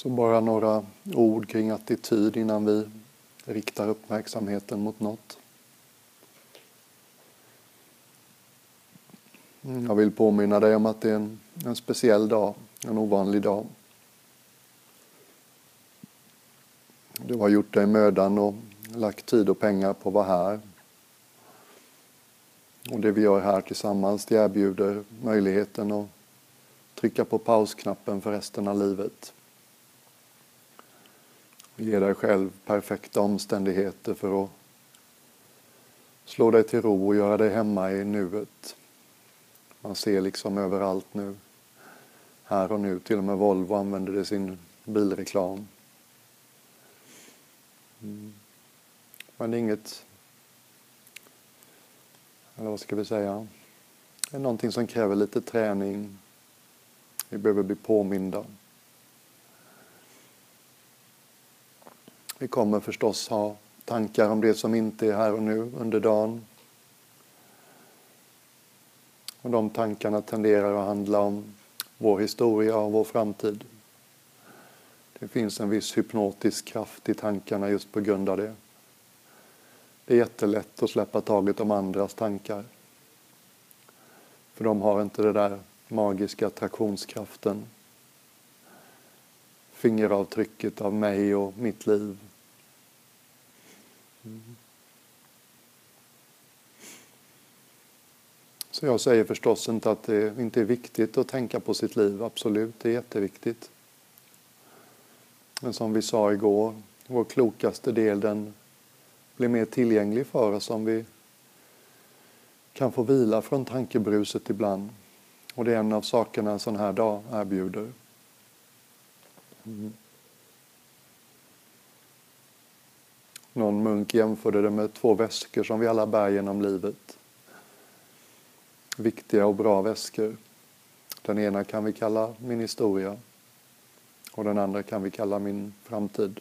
Så bara några ord kring attityd innan vi riktar uppmärksamheten mot något. Mm, jag vill påminna dig om att det är en, en speciell dag, en ovanlig dag. Du har gjort dig mödan och lagt tid och pengar på att vara här. Och det vi gör här tillsammans, det erbjuder möjligheten att trycka på pausknappen för resten av livet. Ge dig själv perfekta omständigheter för att slå dig till ro och göra dig hemma i nuet. Man ser liksom överallt nu, här och nu, till och med Volvo använder det i sin bilreklam. Mm. Men det är inget, eller vad ska vi säga, det är någonting som kräver lite träning. Vi behöver bli påminda. Vi kommer förstås ha tankar om det som inte är här och nu under dagen. Och de tankarna tenderar att handla om vår historia och vår framtid. Det finns en viss hypnotisk kraft i tankarna just på grund av det. Det är jättelätt att släppa taget om andras tankar. För de har inte den där magiska attraktionskraften. Fingeravtrycket av mig och mitt liv. Mm. Så jag säger förstås inte att det inte är viktigt att tänka på sitt liv, absolut, det är jätteviktigt. Men som vi sa igår, vår klokaste del den blir mer tillgänglig för oss om vi kan få vila från tankebruset ibland. Och det är en av sakerna en sån här dag erbjuder. Mm. Någon munk jämförde det med två väskor som vi alla bär genom livet. Viktiga och bra väskor. Den ena kan vi kalla min historia och den andra kan vi kalla min framtid.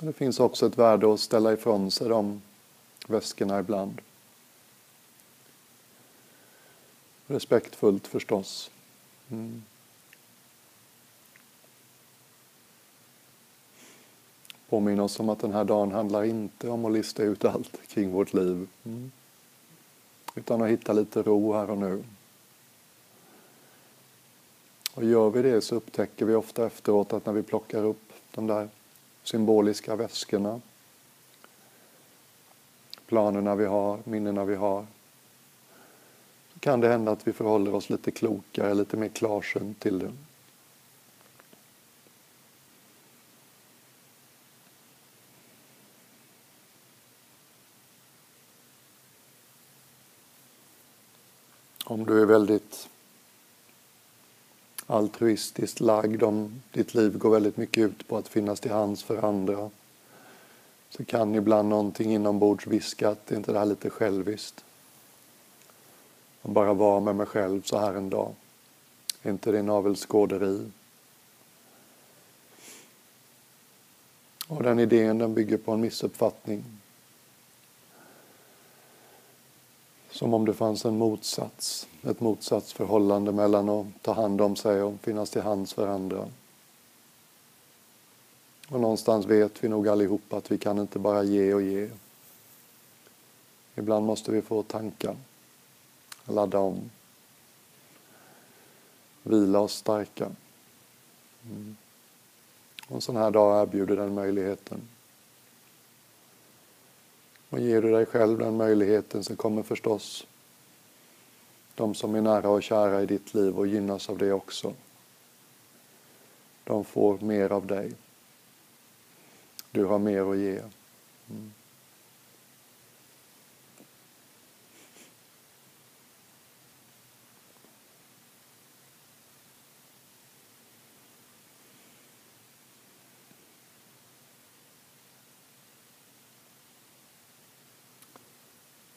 Det finns också ett värde att ställa ifrån sig de väskorna ibland. Respektfullt förstås. Mm. Påminna oss om att den här dagen handlar inte om att lista ut allt kring vårt liv. Mm. Utan att hitta lite ro här och nu. Och gör vi det så upptäcker vi ofta efteråt att när vi plockar upp de där symboliska väskorna, planerna vi har, minnena vi har, så kan det hända att vi förhåller oss lite klokare, lite mer klarsynt till det. Om du är väldigt altruistiskt lagd, om ditt liv går väldigt mycket ut på att finnas till hands för andra, så kan ibland någonting inombords viska att det inte är det här lite själviskt? Att bara vara med mig själv så här en dag. Är inte det navelskåderi? Och den idén den bygger på en missuppfattning. Som om det fanns en motsats, ett motsatsförhållande mellan att ta hand om sig och finnas till hands för andra. Och någonstans vet vi nog allihopa att vi kan inte bara ge och ge. Ibland måste vi få tankar, ladda om, vila oss starka. Mm. En sån här dag erbjuder den möjligheten. Och ger du dig själv den möjligheten så kommer förstås de som är nära och kära i ditt liv och gynnas av det också. De får mer av dig. Du har mer att ge. Mm.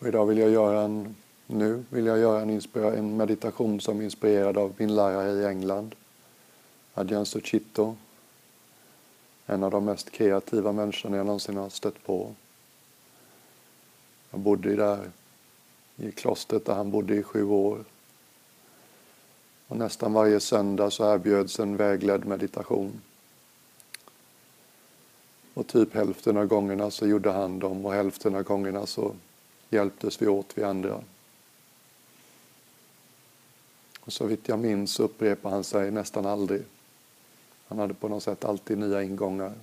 Och idag vill jag göra en, nu vill jag göra en, en meditation som är inspirerad av min lärare i England, Adjan Suchito. En av de mest kreativa människorna jag någonsin har stött på. Jag bodde där i klostret där han bodde i sju år. Och nästan varje söndag så erbjöds en vägledd meditation. Och typ hälften av gångerna så gjorde han dem och hälften av gångerna så hjälptes vi åt vi andra. Och så vitt jag minns upprepar han sig nästan aldrig. Han hade på något sätt alltid nya ingångar.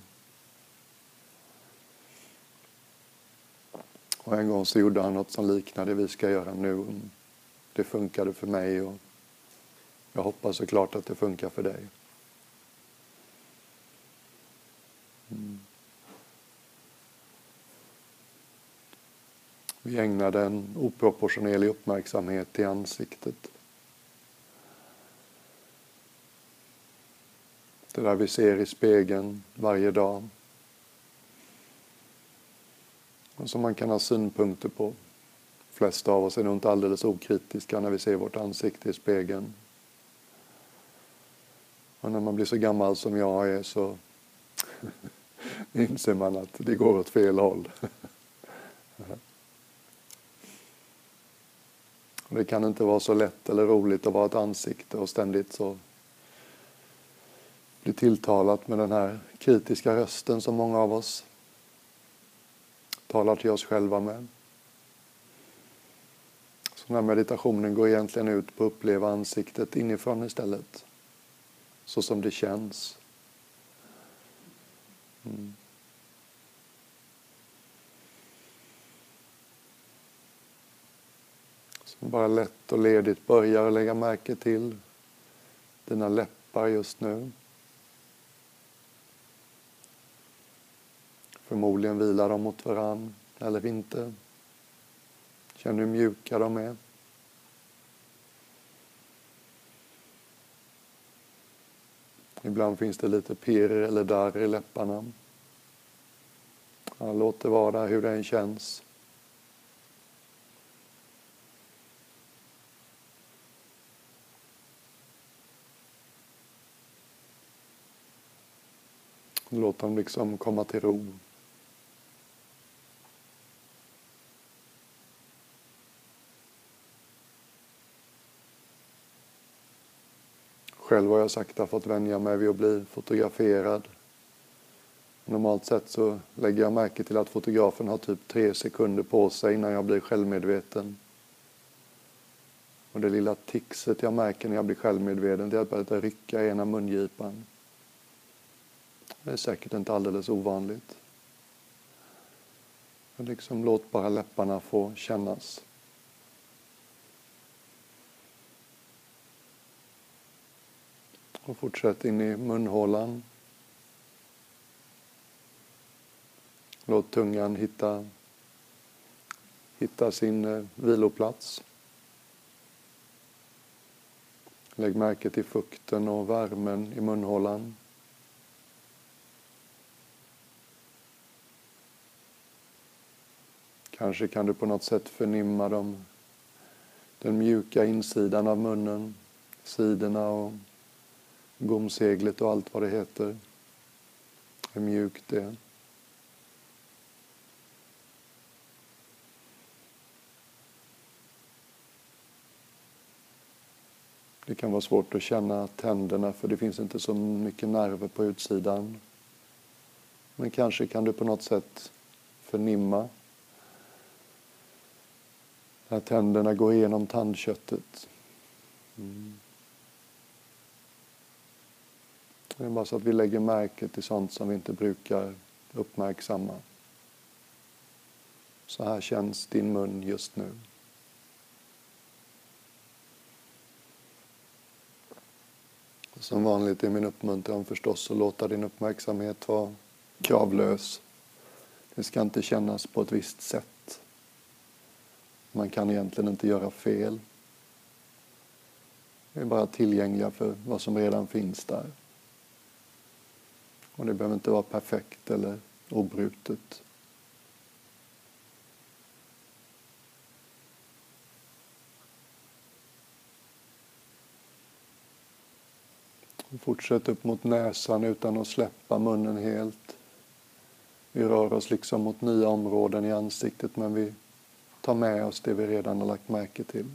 Och en gång så gjorde han något som liknade det vi ska göra nu. Det funkade för mig och jag hoppas såklart att det funkar för dig. Vi ägnade en oproportionerlig uppmärksamhet till ansiktet. Det där vi ser i spegeln varje dag. Och som man kan ha synpunkter på. De flesta av oss är nog inte alldeles okritiska när vi ser vårt ansikte i spegeln. Och när man blir så gammal som jag är så inser man att det går åt fel håll. Det kan inte vara så lätt eller roligt att vara ett ansikte och ständigt så bli tilltalat med den här kritiska rösten som många av oss talar till oss själva med. Så den här meditationen går egentligen ut på att uppleva ansiktet inifrån istället. Så som det känns. Mm. Bara lätt och ledigt börjar lägga märke till dina läppar just nu. Förmodligen vilar de mot varann eller inte. Känn hur mjuka de är. Ibland finns det lite pirr eller darr i läpparna. Ja, låt det vara hur det än känns. Låt dem liksom komma till ro. Själv har jag sakta fått vänja mig vid att bli fotograferad. Normalt sett så lägger jag märke till att fotografen har typ tre sekunder på sig innan jag blir självmedveten. Och det lilla tixet jag märker när jag blir självmedveten det är att börja rycka i ena mungipan. Det är säkert inte alldeles ovanligt. Men liksom låt bara läpparna få kännas. Och fortsätt in i munhålan. Låt tungan hitta, hitta sin eh, viloplats. Lägg märke till fukten och värmen i munhålan. Kanske kan du på något sätt förnimma dem, den mjuka insidan av munnen, sidorna och gomseglet och allt vad det heter. Hur mjukt det är. Det kan vara svårt att känna tänderna för det finns inte så mycket nerver på utsidan. Men kanske kan du på något sätt förnimma när tänderna går igenom tandköttet. Mm. Det är bara så att vi lägger märke till sånt som vi inte brukar uppmärksamma. Så här känns din mun just nu. Som vanligt är min uppmuntran förstås att låta din uppmärksamhet vara kravlös. Det ska inte kännas på ett visst sätt. Man kan egentligen inte göra fel. Vi är bara tillgängliga för vad som redan finns där. Och det behöver inte vara perfekt eller obrutet. Fortsätt upp mot näsan utan att släppa munnen helt. Vi rör oss liksom mot nya områden i ansiktet men vi Ta med oss det vi redan har lagt märke till.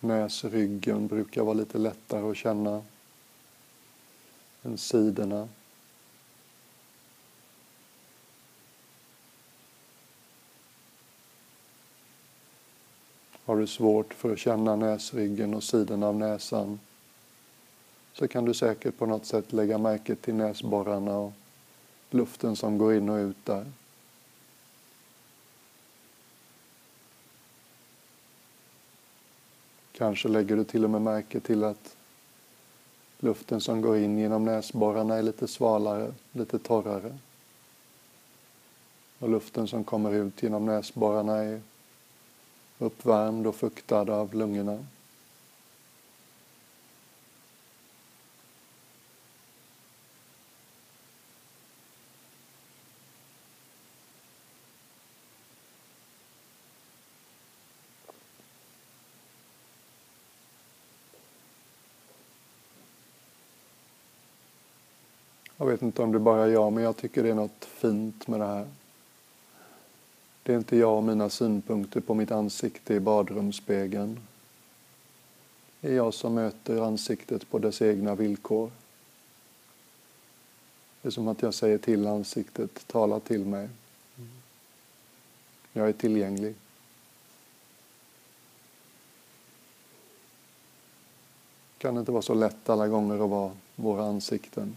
Näsryggen brukar vara lite lättare att känna än sidorna. Har du svårt för att känna näsryggen och sidorna av näsan så kan du säkert på något sätt lägga märke till näsborrarna och luften som går in och ut där. Kanske lägger du till och med märke till att luften som går in genom näsborrarna är lite svalare, lite torrare. Och luften som kommer ut genom näsborrarna är uppvärmd och fuktad av lungorna. Jag vet inte om det bara är jag, men jag tycker det är något fint med det här. Det är inte jag och mina synpunkter på mitt ansikte i badrumsspegeln. Det är jag som möter ansiktet på dess egna villkor. Det är som att jag säger till ansiktet, tala till mig. Jag är tillgänglig. Kan det inte vara så lätt alla gånger att vara våra ansikten?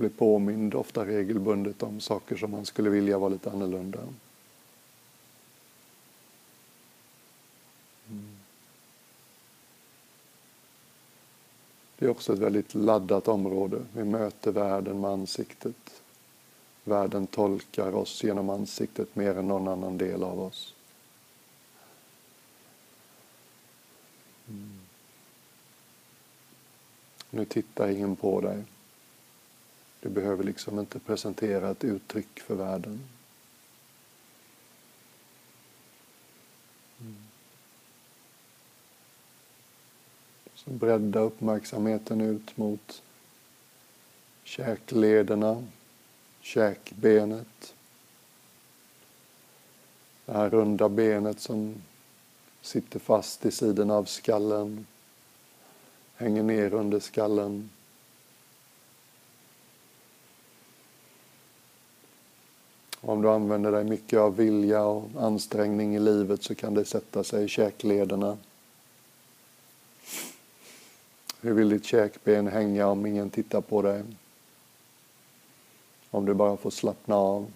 Blir påmind ofta regelbundet om saker som man skulle vilja vara lite annorlunda. Mm. Det är också ett väldigt laddat område. Vi möter världen med ansiktet. Världen tolkar oss genom ansiktet mer än någon annan del av oss. Mm. Nu tittar ingen på dig. Du behöver liksom inte presentera ett uttryck för världen. Mm. Så bredda uppmärksamheten ut mot käklederna, käkbenet. Det här runda benet som sitter fast i sidan av skallen, hänger ner under skallen. Om du använder dig mycket av vilja och ansträngning i livet så kan det sätta sig i käklederna. Hur vill ditt käkben hänga om ingen tittar på dig? Om du bara får slappna av.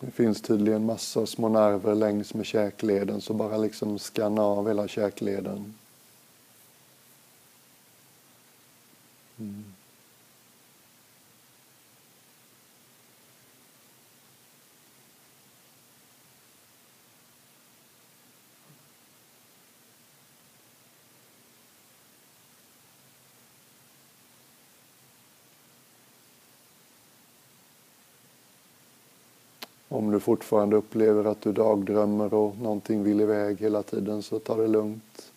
Det finns tydligen massa små nerver längs med käkleden så bara liksom skanna av hela käkleden. Mm. Om du fortfarande upplever att du dagdrömmer och någonting vill iväg hela tiden så ta det lugnt.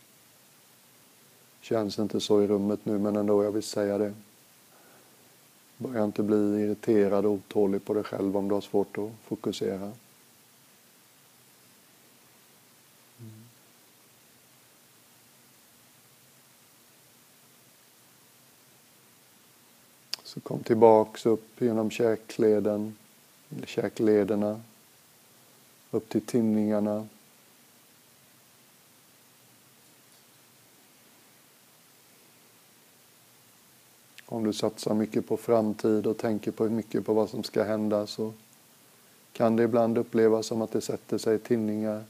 Känns inte så i rummet nu men ändå, jag vill säga det. Börja inte bli irriterad och otålig på dig själv om du har svårt att fokusera. Så kom tillbaks upp genom käkleden, käklederna, upp till tinningarna, Om du satsar mycket på framtid och tänker på mycket på vad som ska hända så kan det ibland upplevas som att det sätter sig tinningar,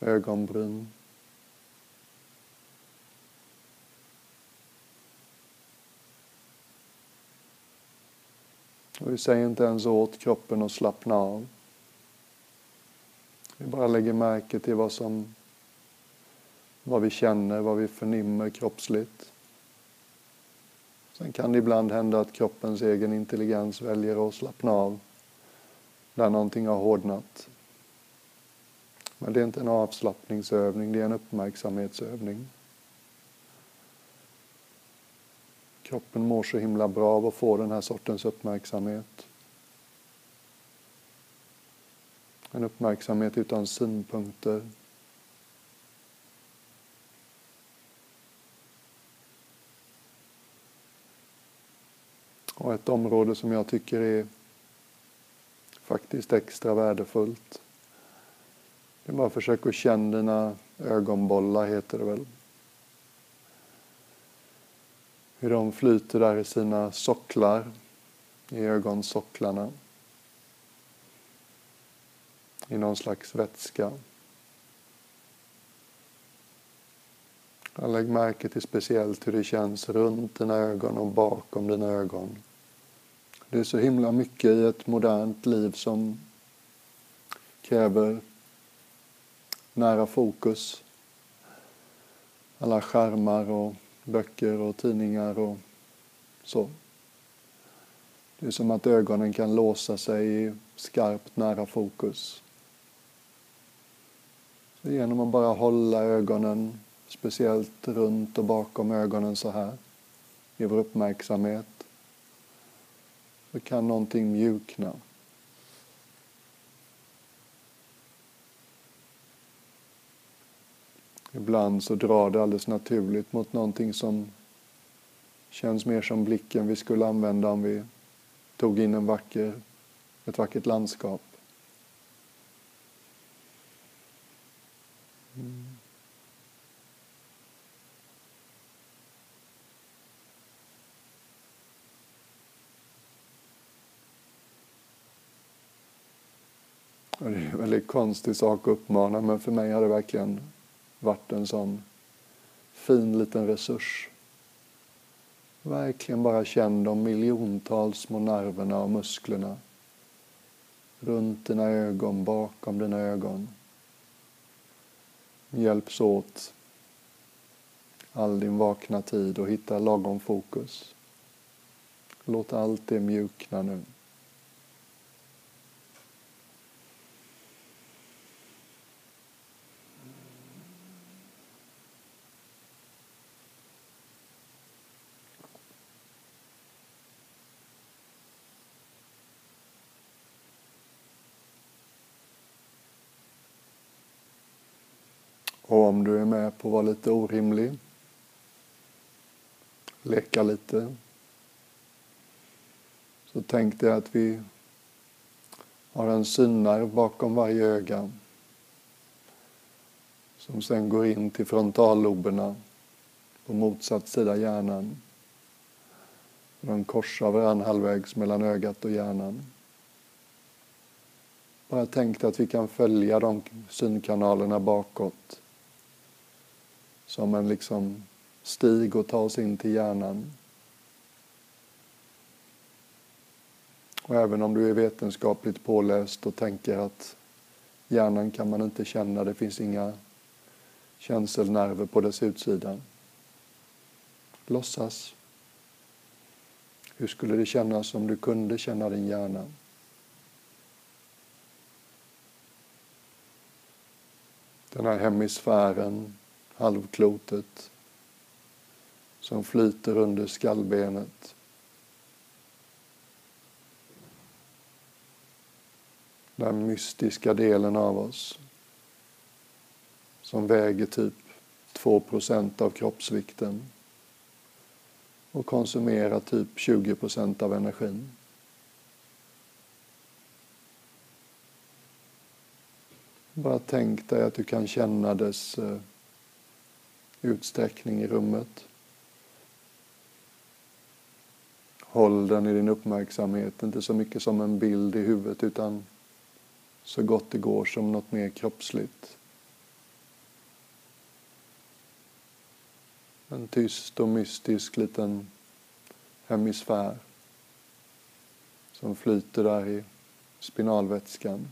ögonbryn. Och vi säger inte ens åt kroppen att slappna av. Vi bara lägger märke till vad som vad vi känner, vad vi förnimmer kroppsligt. Sen kan det ibland hända att kroppens egen intelligens väljer att slappna av där någonting har hårdnat. Men det är inte en avslappningsövning, det är en uppmärksamhetsövning. Kroppen mår så himla bra av att få den här sortens uppmärksamhet. En uppmärksamhet utan synpunkter. Och ett område som jag tycker är faktiskt extra värdefullt. Det är bara att försöka känna dina ögonbollar, heter det väl. Hur de flyter där i sina socklar, i ögonsocklarna. I någon slags vätska. Lägg märke till speciellt hur det känns runt dina ögon och bakom dina ögon. Det är så himla mycket i ett modernt liv som kräver nära fokus. Alla skärmar och böcker och tidningar och så. Det är som att ögonen kan låsa sig i skarpt nära fokus. Så genom att bara hålla ögonen, speciellt runt och bakom ögonen så här, i vår uppmärksamhet, då kan någonting mjukna. Ibland så drar det alldeles naturligt mot någonting som känns mer som blicken vi skulle använda om vi tog in en vacker, ett vackert landskap. Det är en väldigt konstig sak att uppmana men för mig har det verkligen varit en sån fin liten resurs. Verkligen bara känn de miljontals små nerverna och musklerna runt dina ögon, bakom dina ögon. Hjälps åt all din vakna tid och hitta lagom fokus. Låt allt det mjukna nu. Och om du är med på att vara lite orimlig, leka lite, så tänk dig att vi har en synnerv bakom varje öga som sen går in till frontalloberna på motsatt sida hjärnan. De korsar varandra halvvägs mellan ögat och hjärnan. Bara tänk dig att vi kan följa de synkanalerna bakåt som en liksom stig och ta oss in till hjärnan. Och även om du är vetenskapligt påläst och tänker att hjärnan kan man inte känna, det finns inga känselnerver på dess utsida. Låtsas. Hur skulle det kännas om du kunde känna din hjärna? Den här hemisfären halvklotet som flyter under skallbenet. Den mystiska delen av oss som väger typ 2% av kroppsvikten och konsumerar typ 20% av energin. Bara tänk dig att du kan känna dess eh, utsträckning i rummet. Håll den i din uppmärksamhet, inte så mycket som en bild i huvudet utan så gott det går som något mer kroppsligt. En tyst och mystisk liten hemisfär som flyter där i spinalvätskan.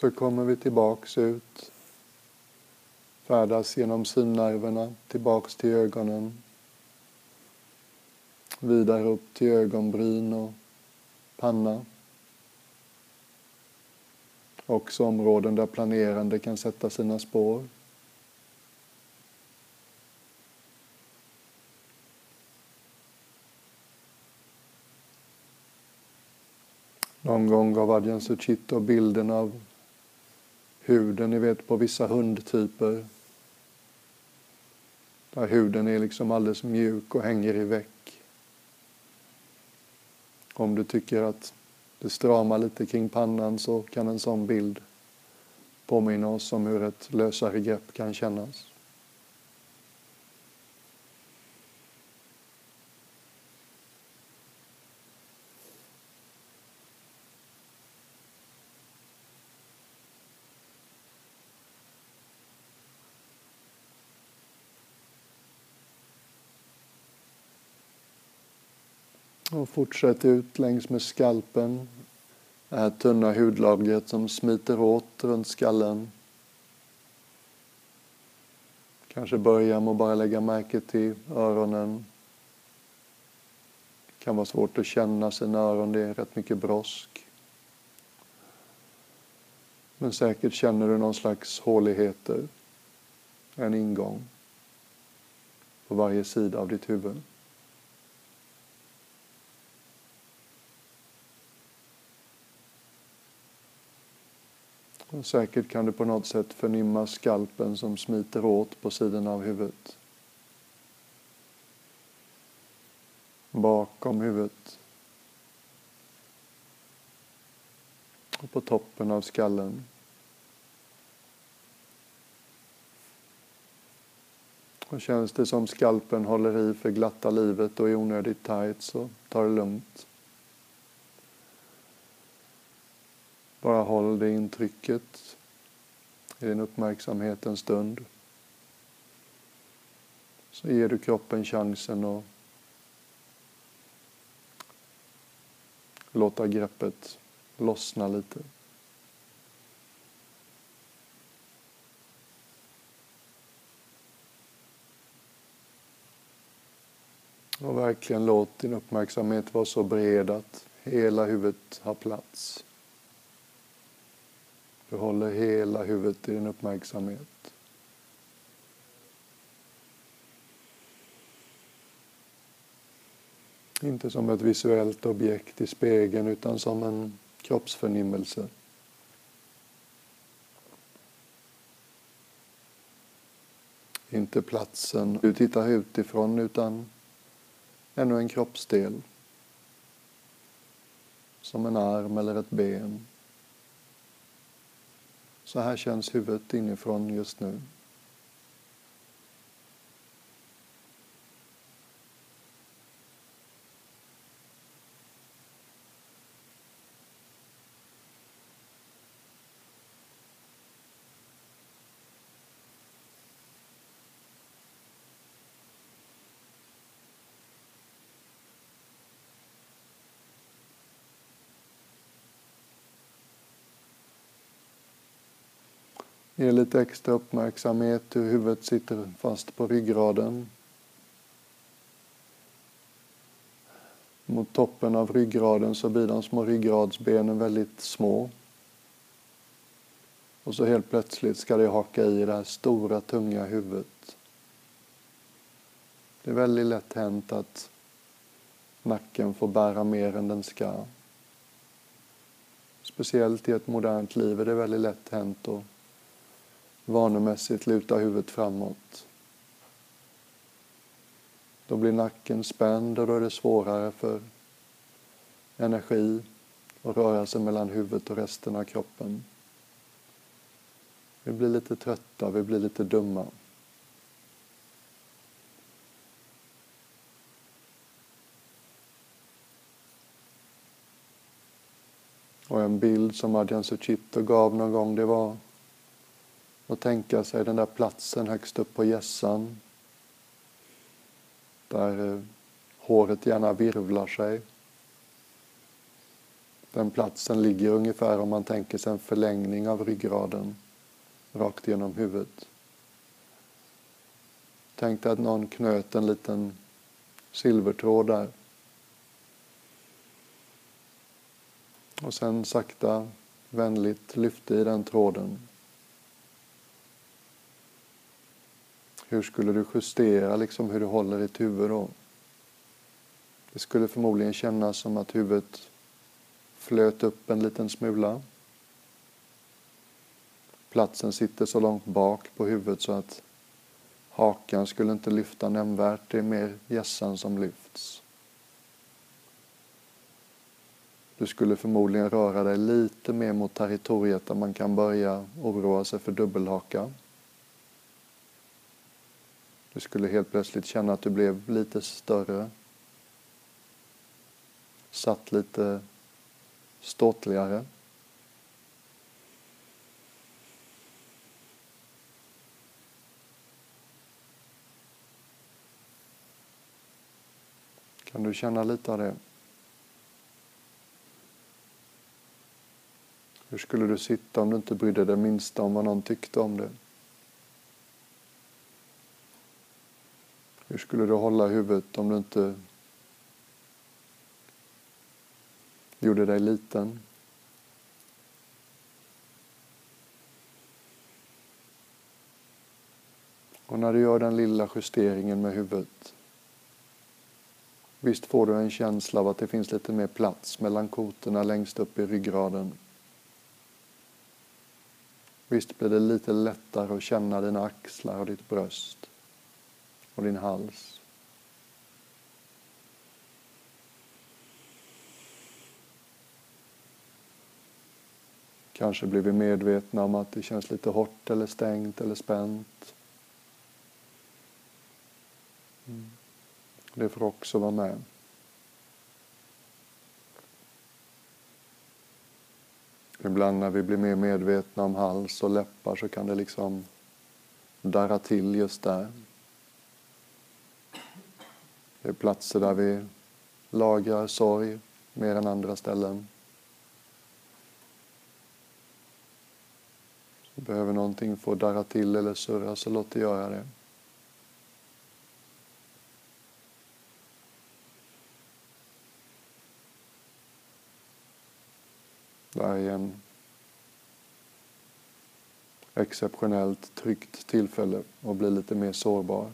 Så kommer vi tillbaks ut, färdas genom synnerverna, tillbaks till ögonen, vidare upp till ögonbryn och panna. Också områden där planerande kan sätta sina spår. Någon gång gav Adjan Suchito bilden av huden, ni vet på vissa hundtyper. Där huden är liksom alldeles mjuk och hänger i väck. Om du tycker att det stramar lite kring pannan så kan en sån bild påminna oss om hur ett lösare grepp kan kännas. Och fortsätt ut längs med skalpen. Det här tunna hudlagret som smiter åt runt skallen. Kanske börja med att bara lägga märke till öronen. Det kan vara svårt att känna sina öron, det är rätt mycket brosk. Men säkert känner du någon slags håligheter, en ingång på varje sida av ditt huvud. Säkert kan du på något sätt förnimma skalpen som smiter åt på sidan av huvudet. Bakom huvudet. Och på toppen av skallen. Och känns det som skalpen håller i för glatta livet och är onödigt tight så ta det lugnt. Bara håll det intrycket i din uppmärksamhet en stund. Så ger du kroppen chansen att låta greppet lossna lite. Och verkligen låt din uppmärksamhet vara så bred att hela huvudet har plats. Du håller hela huvudet i din uppmärksamhet. Inte som ett visuellt objekt i spegeln utan som en kroppsförnimmelse. Inte platsen du tittar utifrån utan ännu en kroppsdel. Som en arm eller ett ben. Så här känns huvudet inifrån just nu. Ge lite extra uppmärksamhet hur huvudet sitter fast på ryggraden. Mot toppen av ryggraden så blir de små ryggradsbenen väldigt små. Och så helt plötsligt ska det haka i det här stora tunga huvudet. Det är väldigt lätt hänt att nacken får bära mer än den ska. Speciellt i ett modernt liv är det väldigt lätt hänt att vanemässigt luta huvudet framåt. Då blir nacken spänd och då är det svårare för energi att röra sig mellan huvudet och resten av kroppen. Vi blir lite trötta, vi blir lite dumma. Och en bild som Adjan Suchito gav någon gång, det var och tänka sig den där platsen högst upp på gässan där eh, håret gärna virvlar sig. Den platsen ligger ungefär om man tänker sig en förlängning av ryggraden rakt genom huvudet. Tänk dig att någon knöt en liten silvertråd där. Och sen sakta, vänligt lyfte i den tråden. Hur skulle du justera liksom hur du håller ditt huvud då? Det skulle förmodligen kännas som att huvudet flöt upp en liten smula. Platsen sitter så långt bak på huvudet så att hakan skulle inte lyfta nämnvärt. Det är mer hjässan som lyfts. Du skulle förmodligen röra dig lite mer mot territoriet där man kan börja oroa sig för dubbelhaka. Du skulle helt plötsligt känna att du blev lite större. Satt lite ståtligare. Kan du känna lite av det? Hur skulle du sitta om du inte brydde dig minsta om vad någon tyckte om det? Hur skulle du hålla huvudet om du inte gjorde dig liten? Och när du gör den lilla justeringen med huvudet Visst får du en känsla av att det finns lite mer plats mellan kotorna längst upp i ryggraden. Visst blir det lite lättare att känna dina axlar och ditt bröst och din hals. Kanske blir vi medvetna om att det känns lite hårt eller stängt eller spänt. Mm. Det får också vara med. Ibland när vi blir mer medvetna om hals och läppar så kan det liksom darra till just där. Det är platser där vi lagrar sorg mer än andra ställen. Så behöver någonting få darra till eller surra så låt det göra det. Där är en exceptionellt tryggt tillfälle att bli lite mer sårbar.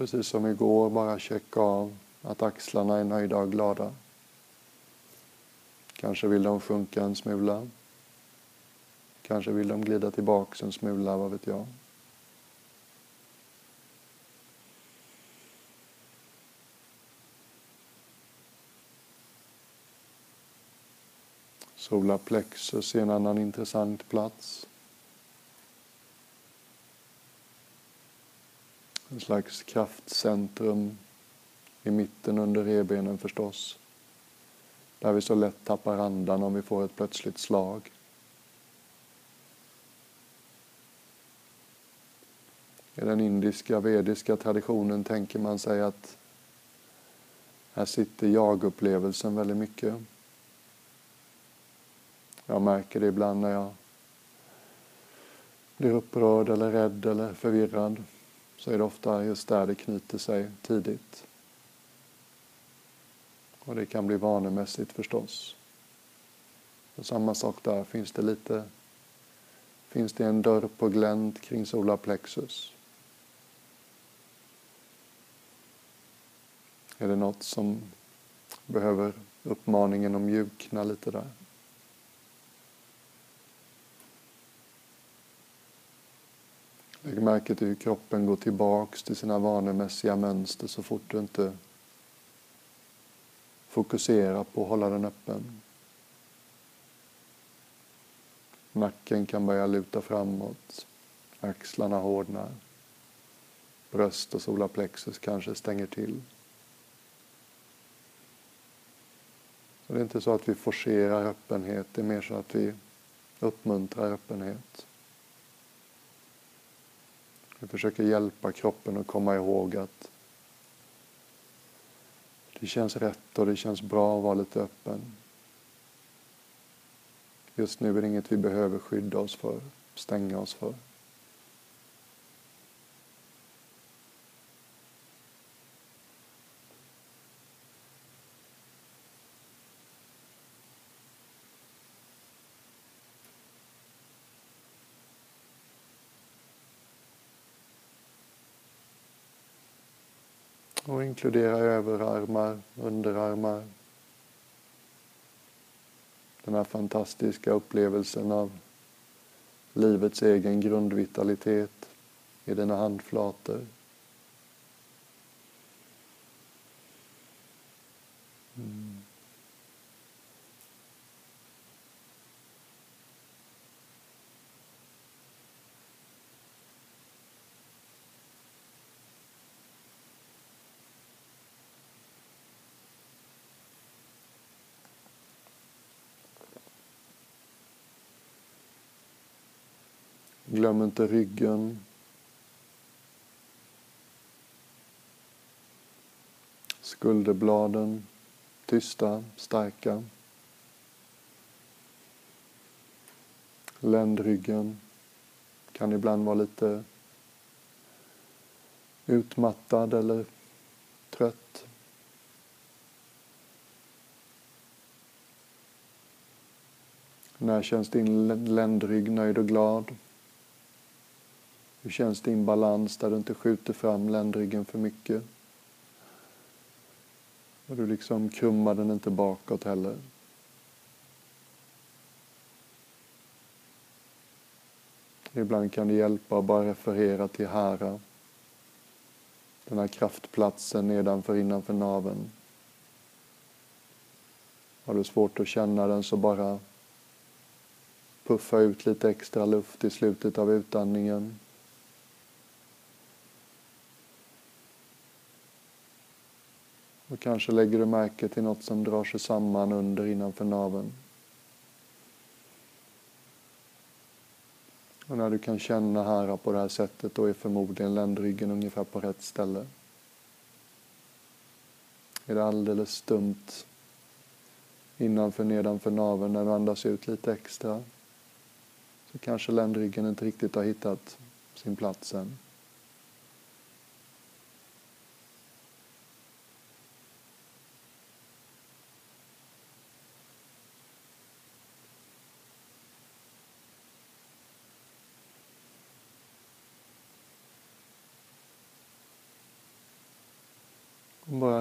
Precis som igår, bara checka av att axlarna är nöjda och glada. Kanske vill de sjunka en smula. Kanske vill de glida tillbaks en smula, vad vet jag. Solarplexus är en annan intressant plats. En slags kraftcentrum i mitten under revbenen förstås. Där vi så lätt tappar andan om vi får ett plötsligt slag. I den indiska vediska traditionen tänker man sig att här sitter jag-upplevelsen väldigt mycket. Jag märker det ibland när jag blir upprörd eller rädd eller förvirrad. Så är det ofta just där det knyter sig tidigt. Och det kan bli vanemässigt förstås. Och samma sak där, finns det lite finns det en dörr på glänt kring solarplexus. Är det något som behöver uppmaningen att mjukna lite där? Lägg märke till hur kroppen går tillbaks till sina vanemässiga mönster så fort du inte fokuserar på att hålla den öppen. Nacken kan börja luta framåt. Axlarna hårdnar. Bröst och solarplexus kanske stänger till. Så det är inte så att vi forcerar öppenhet, det är mer så att vi uppmuntrar öppenhet. Vi försöker hjälpa kroppen att komma ihåg att det känns rätt och det känns bra att vara lite öppen. Just nu är det inget vi behöver skydda oss för, stänga oss för. Och inkludera överarmar, underarmar. Den här fantastiska upplevelsen av livets egen grundvitalitet i dina handflator. Glöm inte ryggen. Skulderbladen, tysta, starka. Ländryggen kan ibland vara lite utmattad eller trött. När känns din ländrygg nöjd och glad? Hur känns din balans där du inte skjuter fram ländryggen för mycket? Och du liksom krummar den inte bakåt heller. Ibland kan det hjälpa att bara referera till Hara. Den här kraftplatsen nedanför innanför naven. Har du svårt att känna den så bara puffa ut lite extra luft i slutet av utandningen. Och kanske lägger du märke till något som drar sig samman under innanför naveln. Och när du kan känna här på det här sättet då är förmodligen ländryggen ungefär på rätt ställe. Är det alldeles stumt innanför nedanför naveln när du andas ut lite extra så kanske ländryggen inte riktigt har hittat sin plats än.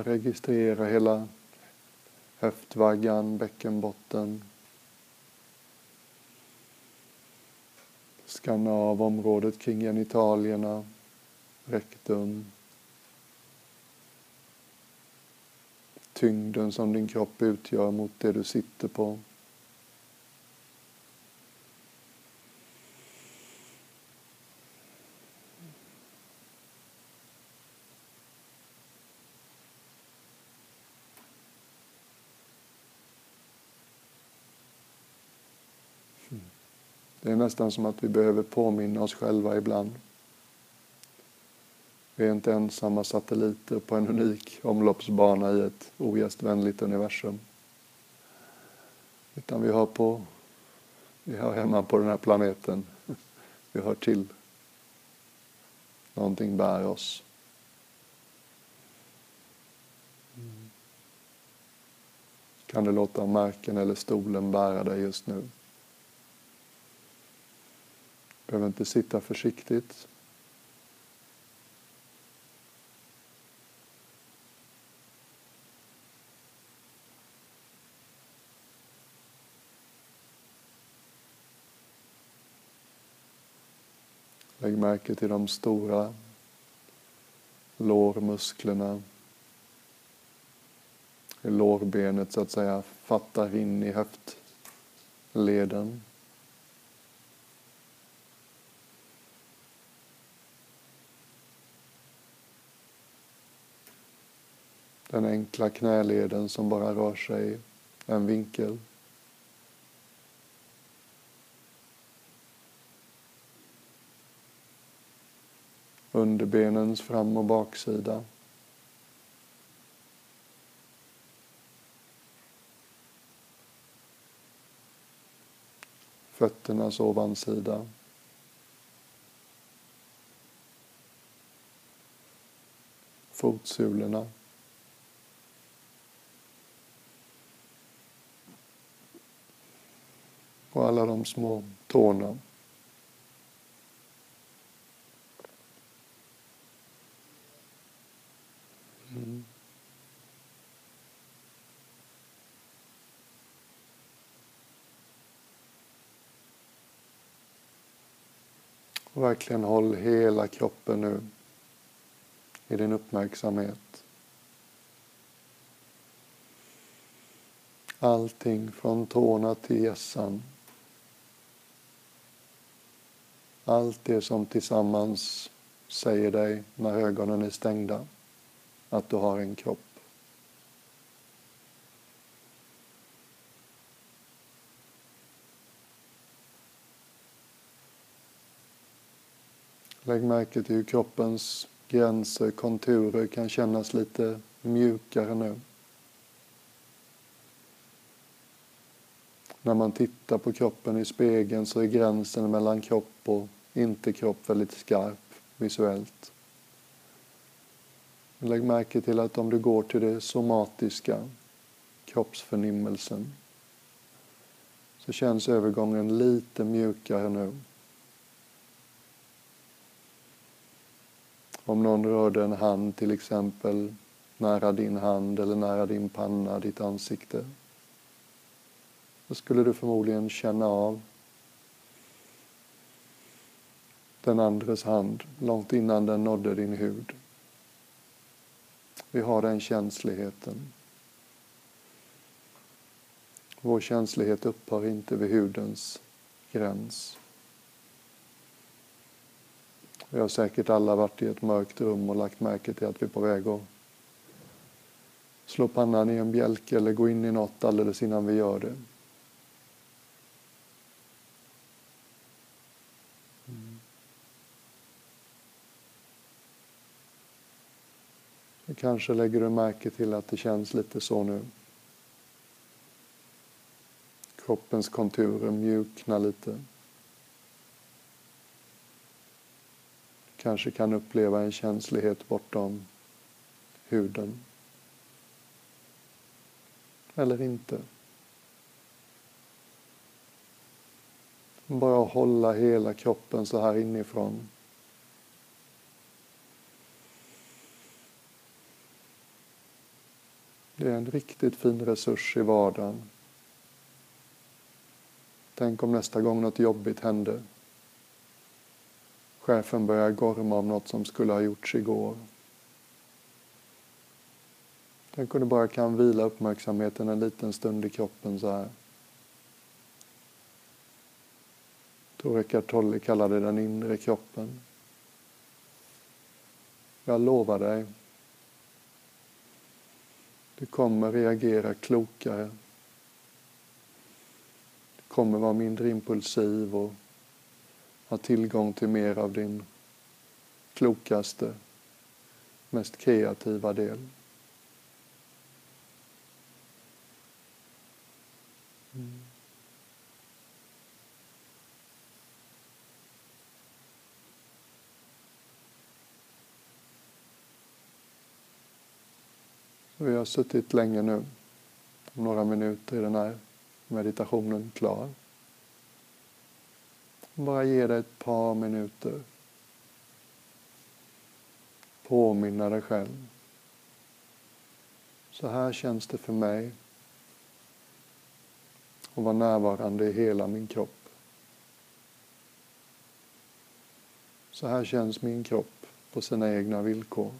Registrera hela höftvaggan, bäckenbotten. Skanna av området kring genitalierna, rektum. Tyngden som din kropp utgör mot det du sitter på. Det är nästan som att vi behöver påminna oss själva ibland. Vi är inte ensamma satelliter på en unik omloppsbana i ett ogästvänligt universum. Utan vi hör, på, vi hör hemma på den här planeten. Vi hör till. Någonting bär oss. Kan du låta marken eller stolen bära dig just nu? Behöver inte sitta försiktigt. Lägg märke till de stora lårmusklerna. Lårbenet så att säga fattar in i höftleden. Den enkla knäleden som bara rör sig en vinkel. underbenens fram och baksida. Fötternas ovansida. Fotsulorna. Och alla de små tårna. Mm. Och verkligen håll hela kroppen nu i din uppmärksamhet. Allting från tårna till hjässan Allt det som tillsammans säger dig när ögonen är stängda att du har en kropp. Lägg märke till hur kroppens gränser, konturer kan kännas lite mjukare nu. När man tittar på kroppen i spegeln så är gränsen mellan kropp och inte kropp väldigt skarp visuellt. Lägg märke till att om du går till det somatiska, kroppsförnimmelsen, så känns övergången lite mjukare nu. Om någon rörde en hand till exempel nära din hand eller nära din panna, ditt ansikte, då skulle du förmodligen känna av den andres hand långt innan den nådde din hud. Vi har den känsligheten. Vår känslighet upphör inte vid hudens gräns. Vi har säkert alla varit i ett mörkt rum och lagt märke till att vi är på väg att slå pannan i en bjälke eller gå in i något alldeles innan vi gör det. Kanske lägger du märke till att det känns lite så nu. Kroppens konturer mjuknar lite. Kanske kan uppleva en känslighet bortom huden. Eller inte. Bara hålla hela kroppen så här inifrån. Det är en riktigt fin resurs i vardagen. Tänk om nästa gång något jobbigt hände. Chefen börjar gorma om något som skulle ha gjorts igår. Tänk om du bara kan vila uppmärksamheten en liten stund i kroppen så här. Tror Eckart Tolle kallade den inre kroppen. Jag lovar dig, du kommer reagera klokare. Du kommer vara mindre impulsiv och ha tillgång till mer av din klokaste, mest kreativa del. Jag har suttit länge nu. Om några minuter är den här meditationen klar. Bara ge dig ett par minuter. Påminna dig själv. Så här känns det för mig att vara närvarande i hela min kropp. Så här känns min kropp på sina egna villkor.